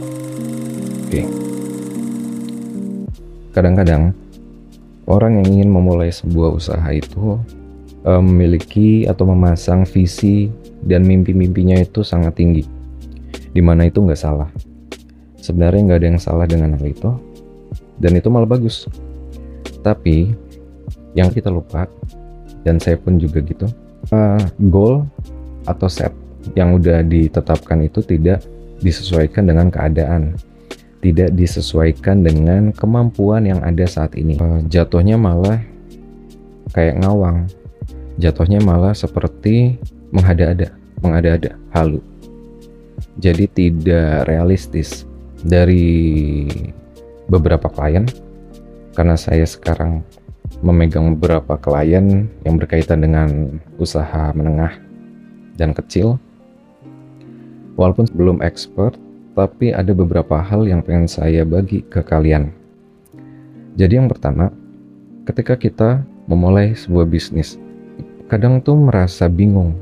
Oke. Kadang-kadang orang yang ingin memulai sebuah usaha itu eh, memiliki atau memasang visi dan mimpi-mimpinya itu sangat tinggi. Di mana itu nggak salah. Sebenarnya nggak ada yang salah dengan hal itu. Dan itu malah bagus. Tapi yang kita lupa dan saya pun juga gitu, uh, goal atau set yang udah ditetapkan itu tidak disesuaikan dengan keadaan tidak disesuaikan dengan kemampuan yang ada saat ini. Uh, jatuhnya malah kayak ngawang. Jatuhnya malah seperti mengada-ada, mengada-ada, halu. Jadi tidak realistis dari beberapa klien karena saya sekarang memegang beberapa klien yang berkaitan dengan usaha menengah dan kecil. Walaupun belum expert, tapi ada beberapa hal yang pengen saya bagi ke kalian. Jadi yang pertama, ketika kita memulai sebuah bisnis, kadang tuh merasa bingung.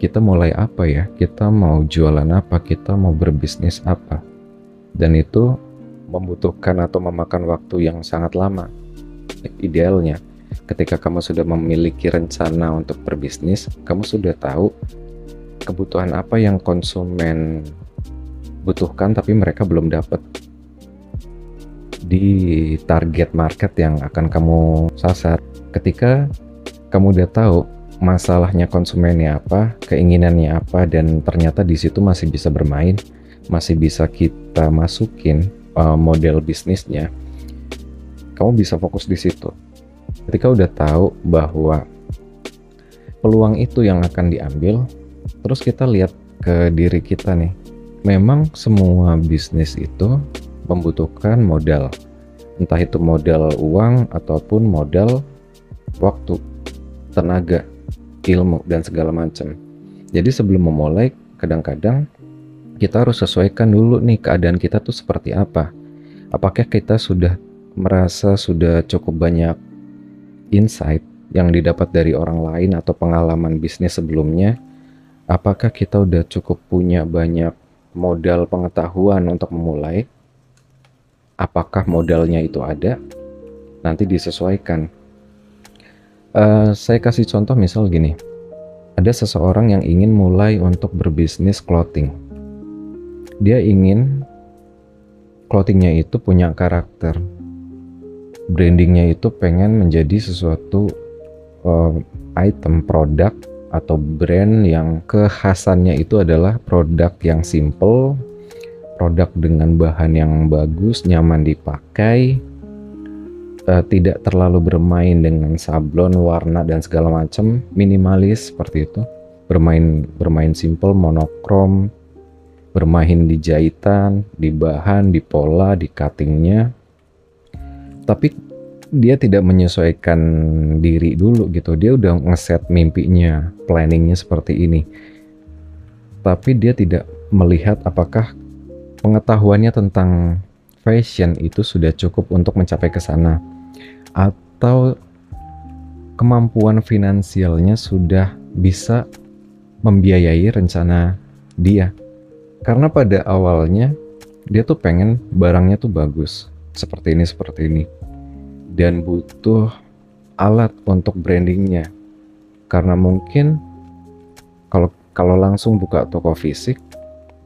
Kita mulai apa ya? Kita mau jualan apa? Kita mau berbisnis apa? Dan itu membutuhkan atau memakan waktu yang sangat lama. Idealnya, ketika kamu sudah memiliki rencana untuk berbisnis, kamu sudah tahu kebutuhan apa yang konsumen butuhkan tapi mereka belum dapat di target market yang akan kamu sasar. Ketika kamu udah tahu masalahnya konsumennya apa, keinginannya apa, dan ternyata di situ masih bisa bermain, masih bisa kita masukin uh, model bisnisnya, kamu bisa fokus di situ. Ketika udah tahu bahwa peluang itu yang akan diambil, terus kita lihat ke diri kita nih. Memang semua bisnis itu membutuhkan modal, entah itu modal uang ataupun modal waktu, tenaga, ilmu dan segala macam. Jadi sebelum memulai, kadang-kadang kita harus sesuaikan dulu nih keadaan kita tuh seperti apa. Apakah kita sudah merasa sudah cukup banyak insight yang didapat dari orang lain atau pengalaman bisnis sebelumnya? Apakah kita udah cukup punya banyak modal pengetahuan untuk memulai? Apakah modalnya itu ada? Nanti disesuaikan Uh, saya kasih contoh misal gini, ada seseorang yang ingin mulai untuk berbisnis clothing. Dia ingin clothingnya itu punya karakter, brandingnya itu pengen menjadi sesuatu uh, item produk atau brand yang kekhasannya itu adalah produk yang simple, produk dengan bahan yang bagus, nyaman dipakai, uh, tidak terlalu bermain dengan sablon, warna dan segala macam, minimalis seperti itu. Bermain bermain simple, monokrom, bermain di jahitan, di bahan, di pola, di cuttingnya. Tapi dia tidak menyesuaikan diri dulu gitu. Dia udah ngeset mimpinya, planningnya seperti ini. Tapi dia tidak melihat apakah pengetahuannya tentang fashion itu sudah cukup untuk mencapai ke sana atau kemampuan finansialnya sudah bisa membiayai rencana dia. Karena pada awalnya dia tuh pengen barangnya tuh bagus, seperti ini seperti ini. Dan butuh alat untuk brandingnya. Karena mungkin kalau kalau langsung buka toko fisik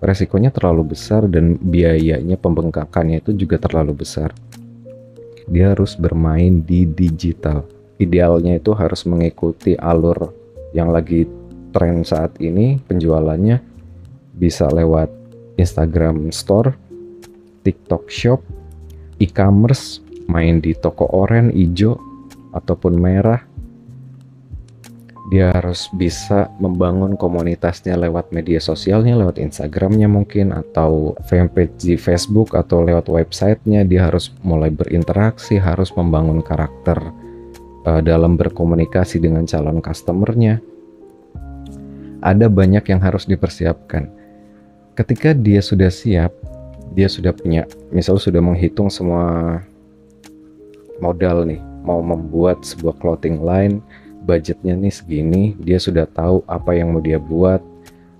resikonya terlalu besar dan biayanya pembengkakannya itu juga terlalu besar dia harus bermain di digital. Idealnya itu harus mengikuti alur yang lagi tren saat ini penjualannya bisa lewat Instagram Store, TikTok Shop, e-commerce, main di toko oranye, hijau, ataupun merah, dia harus bisa membangun komunitasnya lewat media sosialnya, lewat Instagramnya mungkin, atau fanpage di Facebook, atau lewat websitenya. Dia harus mulai berinteraksi, harus membangun karakter uh, dalam berkomunikasi dengan calon customernya. Ada banyak yang harus dipersiapkan. Ketika dia sudah siap, dia sudah punya, misal sudah menghitung semua modal nih, mau membuat sebuah clothing line, budgetnya nih segini dia sudah tahu apa yang mau dia buat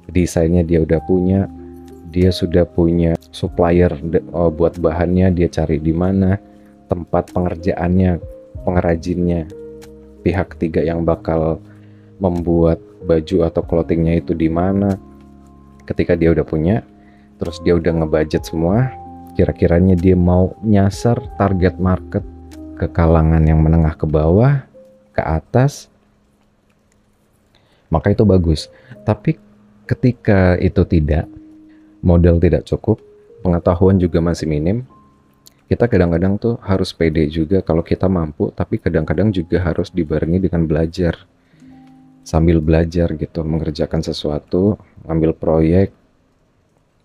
desainnya dia udah punya dia sudah punya supplier oh, buat bahannya dia cari di mana tempat pengerjaannya pengrajinnya. Pihak ketiga yang bakal membuat baju atau clothingnya itu di mana. Ketika dia udah punya terus dia udah ngebudget semua kira-kiranya dia mau nyasar target market ke kalangan yang menengah ke bawah ke atas maka itu bagus. Tapi ketika itu tidak modal tidak cukup pengetahuan juga masih minim kita kadang-kadang tuh harus pede juga kalau kita mampu tapi kadang-kadang juga harus dibarengi dengan belajar. Sambil belajar gitu mengerjakan sesuatu ngambil proyek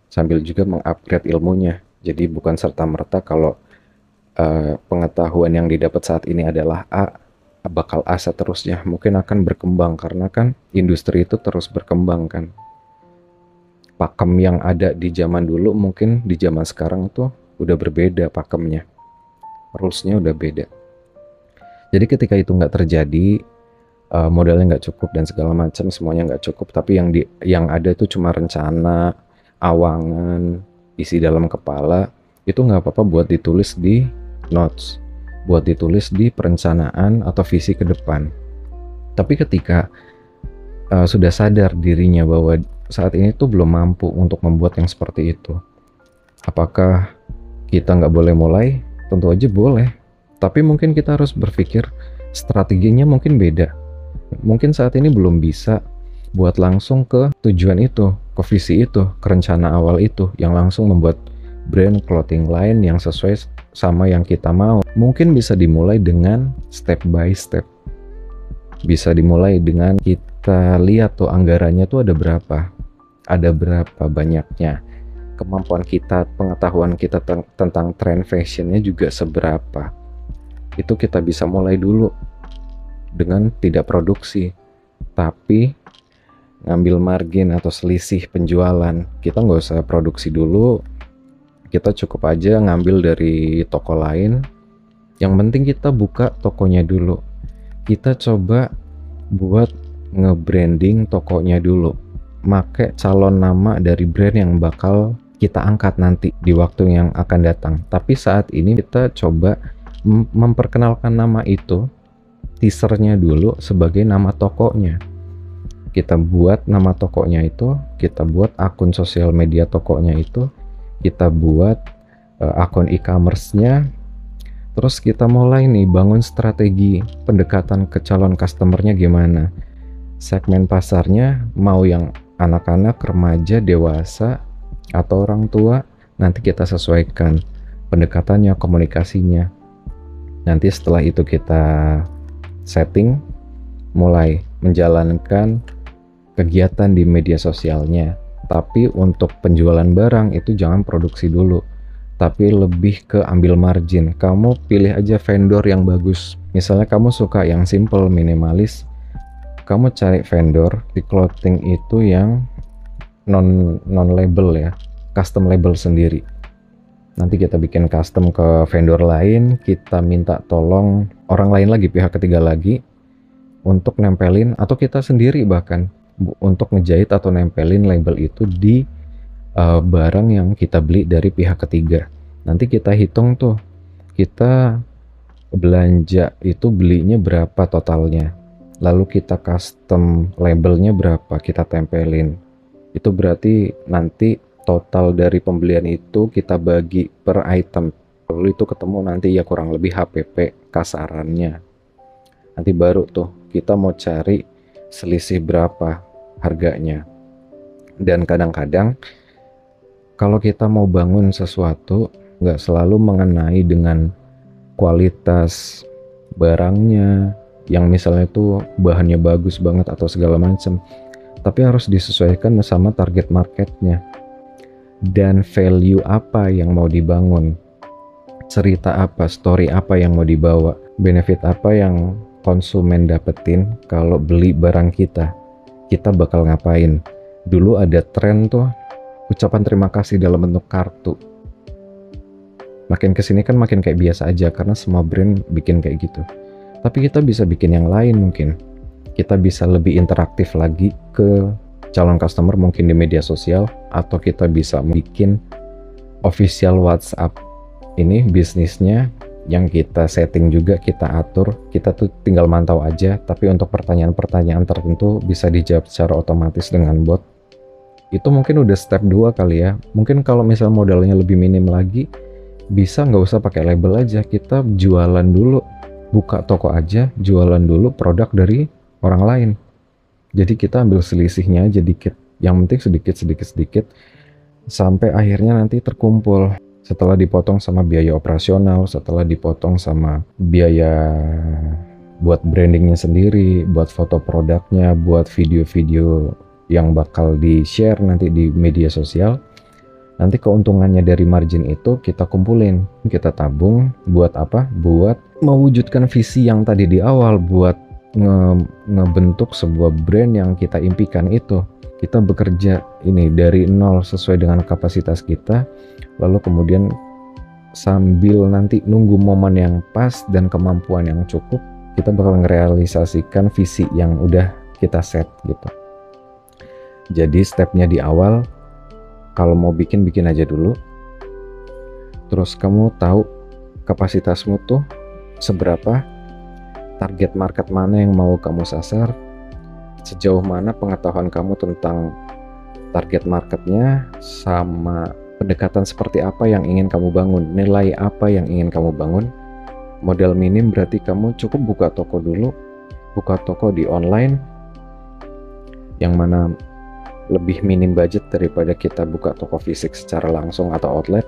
sambil juga mengupgrade ilmunya. Jadi bukan serta-merta kalau uh, pengetahuan yang didapat saat ini adalah A, bakal A seterusnya. Mungkin akan berkembang karena kan industri itu terus berkembang kan. Pakem yang ada di zaman dulu mungkin di zaman sekarang tuh udah berbeda pakemnya. Rulesnya udah beda. Jadi ketika itu nggak terjadi, uh, modalnya nggak cukup dan segala macam semuanya nggak cukup. Tapi yang di yang ada itu cuma rencana, awangan, isi dalam kepala itu nggak apa-apa buat ditulis di notes, buat ditulis di perencanaan atau visi ke depan. Tapi ketika uh, sudah sadar dirinya bahwa saat ini tuh belum mampu untuk membuat yang seperti itu, apakah kita nggak boleh mulai? Tentu aja boleh. Tapi mungkin kita harus berpikir strateginya mungkin beda. Mungkin saat ini belum bisa buat langsung ke tujuan itu, ke visi itu, ke rencana awal itu yang langsung membuat brand clothing line yang sesuai sama yang kita mau. Mungkin bisa dimulai dengan step by step. Bisa dimulai dengan kita lihat tuh anggarannya tuh ada berapa. Ada berapa banyaknya. Kemampuan kita, pengetahuan kita tentang trend fashionnya juga seberapa. Itu kita bisa mulai dulu dengan tidak produksi. Tapi ngambil margin atau selisih penjualan kita nggak usah produksi dulu kita cukup aja ngambil dari toko lain. Yang penting kita buka tokonya dulu. Kita coba buat nge-branding tokonya dulu. Make calon nama dari brand yang bakal kita angkat nanti di waktu yang akan datang. Tapi saat ini kita coba memperkenalkan nama itu teasernya dulu sebagai nama tokonya. Kita buat nama tokonya itu, kita buat akun sosial media tokonya itu, kita buat uh, akun e-commerce-nya, terus kita mulai nih bangun strategi pendekatan ke calon customernya gimana. Segmen pasarnya mau yang anak-anak, remaja, dewasa, atau orang tua, nanti kita sesuaikan pendekatannya, komunikasinya. Nanti setelah itu kita setting, mulai menjalankan kegiatan di media sosialnya. Tapi untuk penjualan barang itu jangan produksi dulu, tapi lebih ke ambil margin. Kamu pilih aja vendor yang bagus. Misalnya kamu suka yang simple, minimalis, kamu cari vendor di clothing itu yang non non label ya, custom label sendiri. Nanti kita bikin custom ke vendor lain, kita minta tolong orang lain lagi, pihak ketiga lagi untuk nempelin atau kita sendiri bahkan untuk ngejahit atau nempelin label itu di uh, barang yang kita beli dari pihak ketiga. Nanti kita hitung tuh, kita belanja itu belinya berapa totalnya. Lalu kita custom labelnya berapa, kita tempelin. Itu berarti nanti total dari pembelian itu kita bagi per item. Lalu itu ketemu nanti ya kurang lebih HPP kasarannya. Nanti baru tuh kita mau cari selisih berapa harganya. Dan kadang-kadang kalau kita mau bangun sesuatu nggak selalu mengenai dengan kualitas barangnya yang misalnya itu bahannya bagus banget atau segala macam tapi harus disesuaikan sama target marketnya. Dan value apa yang mau dibangun? Cerita apa story apa yang mau dibawa? Benefit apa yang konsumen dapetin kalau beli barang kita kita bakal ngapain? Dulu ada tren tuh ucapan terima kasih dalam bentuk kartu. Makin ke sini kan makin kayak biasa aja karena semua brand bikin kayak gitu. Tapi kita bisa bikin yang lain mungkin. Kita bisa lebih interaktif lagi ke calon customer mungkin di media sosial atau kita bisa bikin official WhatsApp ini bisnisnya yang kita setting juga kita atur kita tuh tinggal mantau aja. Tapi untuk pertanyaan-pertanyaan tertentu bisa dijawab secara otomatis dengan bot. Itu mungkin udah step 2 kali ya. Mungkin kalau misal modalnya lebih minim lagi bisa nggak usah pakai label aja. Kita jualan dulu buka toko aja jualan dulu produk dari orang lain. Jadi kita ambil selisihnya aja dikit. Yang penting sedikit sedikit sedikit sampai akhirnya nanti terkumpul setelah dipotong sama biaya operasional, setelah dipotong sama biaya buat brandingnya sendiri, buat foto produknya, buat video-video yang bakal di-share nanti di media sosial, nanti keuntungannya dari margin itu kita kumpulin, kita tabung buat apa? Buat mewujudkan visi yang tadi di awal, buat nge ngebentuk sebuah brand yang kita impikan itu. Kita bekerja ini dari nol sesuai dengan kapasitas kita, lalu kemudian sambil nanti nunggu momen yang pas dan kemampuan yang cukup kita bakal merealisasikan visi yang udah kita set gitu. Jadi stepnya di awal kalau mau bikin bikin aja dulu. Terus kamu tahu kapasitasmu tuh seberapa target market mana yang mau kamu sasar sejauh mana pengetahuan kamu tentang target marketnya sama pendekatan seperti apa yang ingin kamu bangun, nilai apa yang ingin kamu bangun. Modal minim berarti kamu cukup buka toko dulu, buka toko di online, yang mana lebih minim budget daripada kita buka toko fisik secara langsung atau outlet.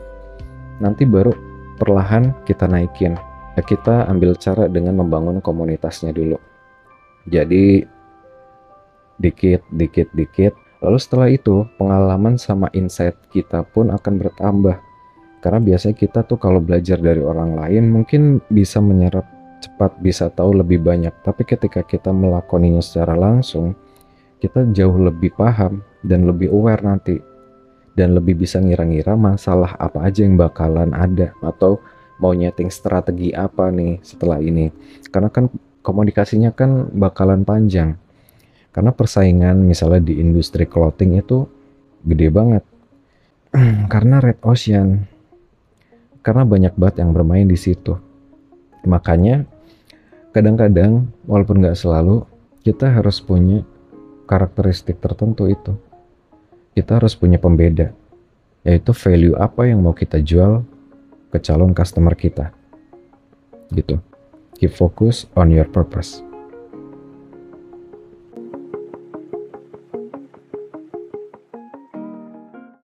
Nanti baru perlahan kita naikin. Ya kita ambil cara dengan membangun komunitasnya dulu. Jadi dikit, dikit, dikit Lalu setelah itu, pengalaman sama insight kita pun akan bertambah. Karena biasanya kita tuh kalau belajar dari orang lain mungkin bisa menyerap cepat, bisa tahu lebih banyak. Tapi ketika kita melakoninya secara langsung, kita jauh lebih paham dan lebih aware nanti. Dan lebih bisa ngira-ngira masalah apa aja yang bakalan ada atau mau nyeting strategi apa nih setelah ini. Karena kan komunikasinya kan bakalan panjang karena persaingan misalnya di industri clothing itu gede banget. Karena red ocean. Karena banyak banget yang bermain di situ. Makanya kadang-kadang walaupun nggak selalu kita harus punya karakteristik tertentu itu. Kita harus punya pembeda. Yaitu value apa yang mau kita jual ke calon customer kita. Gitu. Keep focus on your purpose.